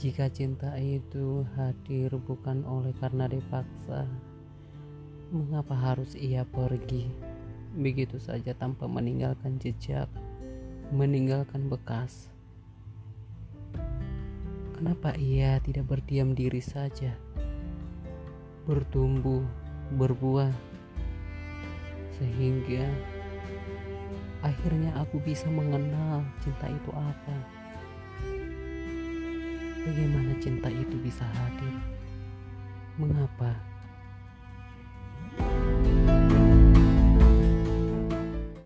Jika cinta itu hadir bukan oleh karena dipaksa, mengapa harus ia pergi begitu saja tanpa meninggalkan jejak, meninggalkan bekas? Kenapa ia tidak berdiam diri saja, bertumbuh, berbuah, sehingga akhirnya aku bisa mengenal cinta itu apa? Bagaimana cinta itu bisa hadir? Mengapa